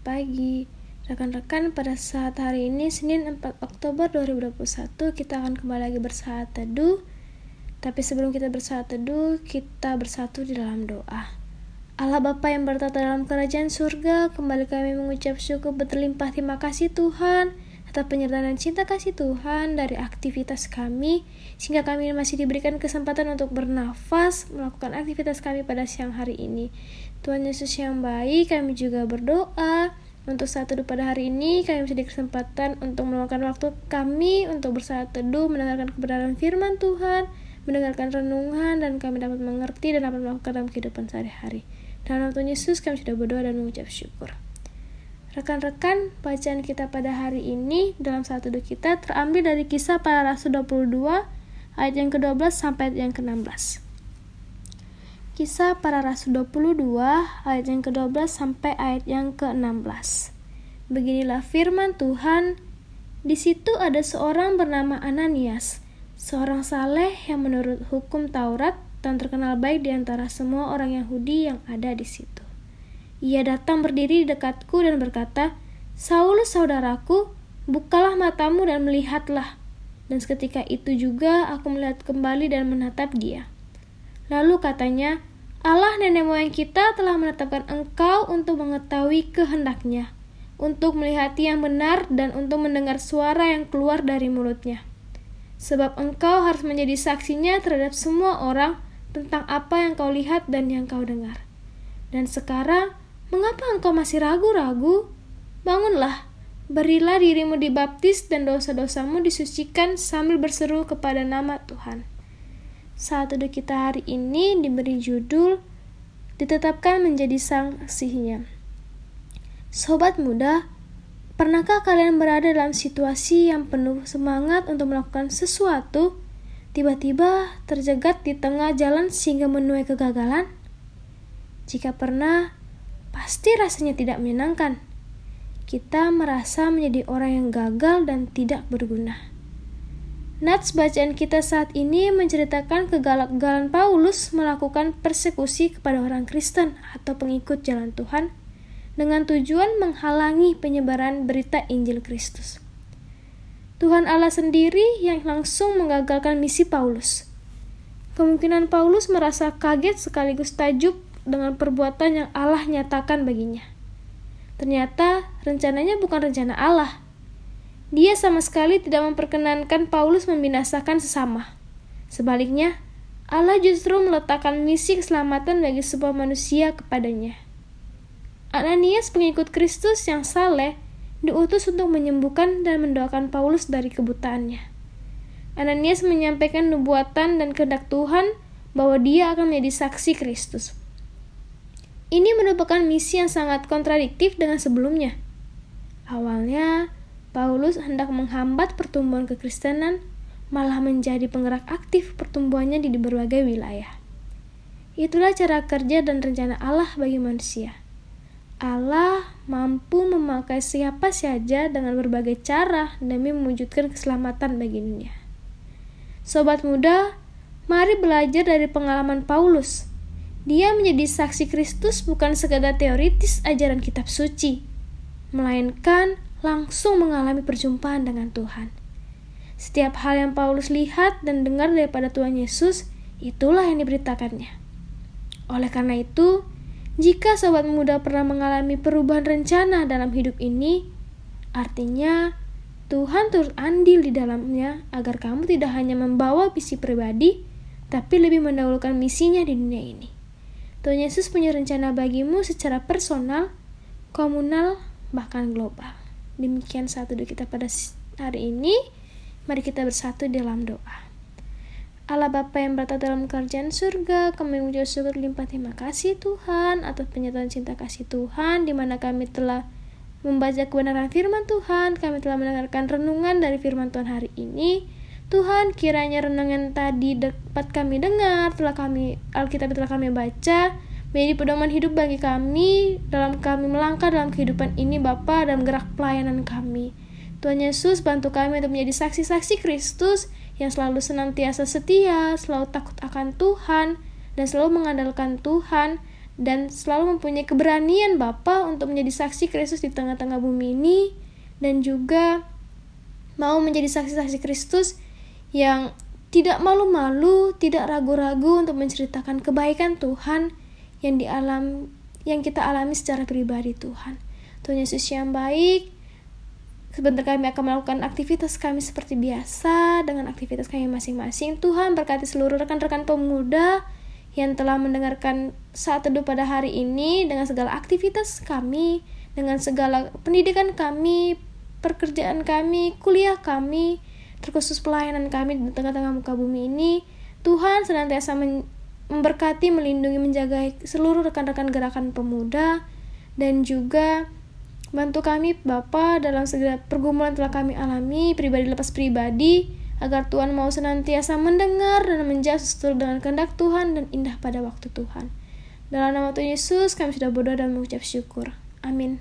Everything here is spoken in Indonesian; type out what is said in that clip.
Pagi. Rekan-rekan, pada saat hari ini Senin 4 Oktober 2021 kita akan kembali lagi bersaat teduh. Tapi sebelum kita bersaat teduh, kita bersatu di dalam doa. Allah Bapa yang bertata dalam kerajaan surga, kembali kami mengucap syukur berlimpah terima kasih Tuhan atas penyertaan cinta kasih Tuhan dari aktivitas kami, sehingga kami masih diberikan kesempatan untuk bernafas, melakukan aktivitas kami pada siang hari ini. Tuhan Yesus yang baik, kami juga berdoa untuk saat teduh pada hari ini, kami bisa kesempatan untuk meluangkan waktu kami untuk bersaat teduh, mendengarkan kebenaran firman Tuhan, mendengarkan renungan, dan kami dapat mengerti dan dapat melakukan dalam kehidupan sehari-hari. Dalam Tuhan Yesus, kami sudah berdoa dan mengucap syukur. Rekan-rekan, bacaan kita pada hari ini dalam saat teduh kita terambil dari kisah para rasul 22 ayat yang ke-12 sampai ayat yang ke-16. Kisah para Rasul 22 ayat yang ke-12 sampai ayat yang ke-16. Beginilah firman Tuhan, di situ ada seorang bernama Ananias, seorang saleh yang menurut hukum Taurat dan terkenal baik di antara semua orang Yahudi yang ada di situ. Ia datang berdiri di dekatku dan berkata, Saulus saudaraku, bukalah matamu dan melihatlah. Dan seketika itu juga aku melihat kembali dan menatap dia. Lalu katanya, Allah nenek moyang kita telah menetapkan engkau untuk mengetahui kehendaknya, untuk melihat yang benar dan untuk mendengar suara yang keluar dari mulutnya. Sebab engkau harus menjadi saksinya terhadap semua orang tentang apa yang kau lihat dan yang kau dengar. Dan sekarang, mengapa engkau masih ragu-ragu? Bangunlah, berilah dirimu dibaptis dan dosa-dosamu disucikan sambil berseru kepada nama Tuhan. Saat teduh kita hari ini diberi judul ditetapkan menjadi saksinya. Sobat muda, pernahkah kalian berada dalam situasi yang penuh semangat untuk melakukan sesuatu, tiba-tiba terjegat di tengah jalan sehingga menuai kegagalan? Jika pernah, pasti rasanya tidak menyenangkan. Kita merasa menjadi orang yang gagal dan tidak berguna. Nats bacaan kita saat ini menceritakan kegagalan Paulus melakukan persekusi kepada orang Kristen atau pengikut jalan Tuhan dengan tujuan menghalangi penyebaran berita Injil Kristus. Tuhan Allah sendiri yang langsung mengagalkan misi Paulus. Kemungkinan Paulus merasa kaget sekaligus tajuk dengan perbuatan yang Allah nyatakan baginya. Ternyata rencananya bukan rencana Allah, dia sama sekali tidak memperkenankan Paulus membinasakan sesama. Sebaliknya, Allah justru meletakkan misi keselamatan bagi sebuah manusia kepadanya. Ananias pengikut Kristus yang saleh diutus untuk menyembuhkan dan mendoakan Paulus dari kebutaannya. Ananias menyampaikan nubuatan dan kehendak Tuhan bahwa dia akan menjadi saksi Kristus. Ini merupakan misi yang sangat kontradiktif dengan sebelumnya. Awalnya, Paulus hendak menghambat pertumbuhan kekristenan, malah menjadi penggerak aktif pertumbuhannya di berbagai wilayah. Itulah cara kerja dan rencana Allah bagi manusia. Allah mampu memakai siapa saja dengan berbagai cara demi mewujudkan keselamatan bagi dunia. Sobat muda, mari belajar dari pengalaman Paulus. Dia menjadi saksi Kristus bukan sekadar teoritis ajaran kitab suci, melainkan langsung mengalami perjumpaan dengan Tuhan. Setiap hal yang Paulus lihat dan dengar daripada Tuhan Yesus, itulah yang diberitakannya. Oleh karena itu, jika sobat muda pernah mengalami perubahan rencana dalam hidup ini, artinya Tuhan turut andil di dalamnya agar kamu tidak hanya membawa visi pribadi, tapi lebih mendahulukan misinya di dunia ini. Tuhan Yesus punya rencana bagimu secara personal, komunal, bahkan global. Demikian satu doa kita pada hari ini. Mari kita bersatu dalam doa. Allah Bapa yang berada dalam kerjaan surga, kami mengucap syukur limpah terima kasih Tuhan atas penyertaan cinta kasih Tuhan di mana kami telah membaca kebenaran firman Tuhan, kami telah mendengarkan renungan dari firman Tuhan hari ini. Tuhan, kiranya renungan tadi dapat kami dengar, telah kami Alkitab telah kami baca, menjadi pedoman hidup bagi kami dalam kami melangkah dalam kehidupan ini Bapa dalam gerak pelayanan kami. Tuhan Yesus bantu kami untuk menjadi saksi-saksi Kristus yang selalu senantiasa setia, selalu takut akan Tuhan, dan selalu mengandalkan Tuhan, dan selalu mempunyai keberanian Bapa untuk menjadi saksi Kristus di tengah-tengah bumi ini dan juga mau menjadi saksi-saksi Kristus yang tidak malu-malu, tidak ragu-ragu untuk menceritakan kebaikan Tuhan yang dialam yang kita alami secara pribadi Tuhan. Tuhan Yesus yang baik, sebentar kami akan melakukan aktivitas kami seperti biasa dengan aktivitas kami masing-masing. Tuhan berkati seluruh rekan-rekan pemuda yang telah mendengarkan saat teduh pada hari ini dengan segala aktivitas kami, dengan segala pendidikan kami, pekerjaan kami, kuliah kami, terkhusus pelayanan kami di tengah-tengah muka bumi ini. Tuhan senantiasa memberkati, melindungi, menjaga seluruh rekan-rekan gerakan pemuda dan juga bantu kami Bapa dalam segala pergumulan telah kami alami pribadi lepas pribadi agar Tuhan mau senantiasa mendengar dan menjawab sesuatu dengan kehendak Tuhan dan indah pada waktu Tuhan. Dalam nama Tuhan Yesus kami sudah berdoa dan mengucap syukur. Amin.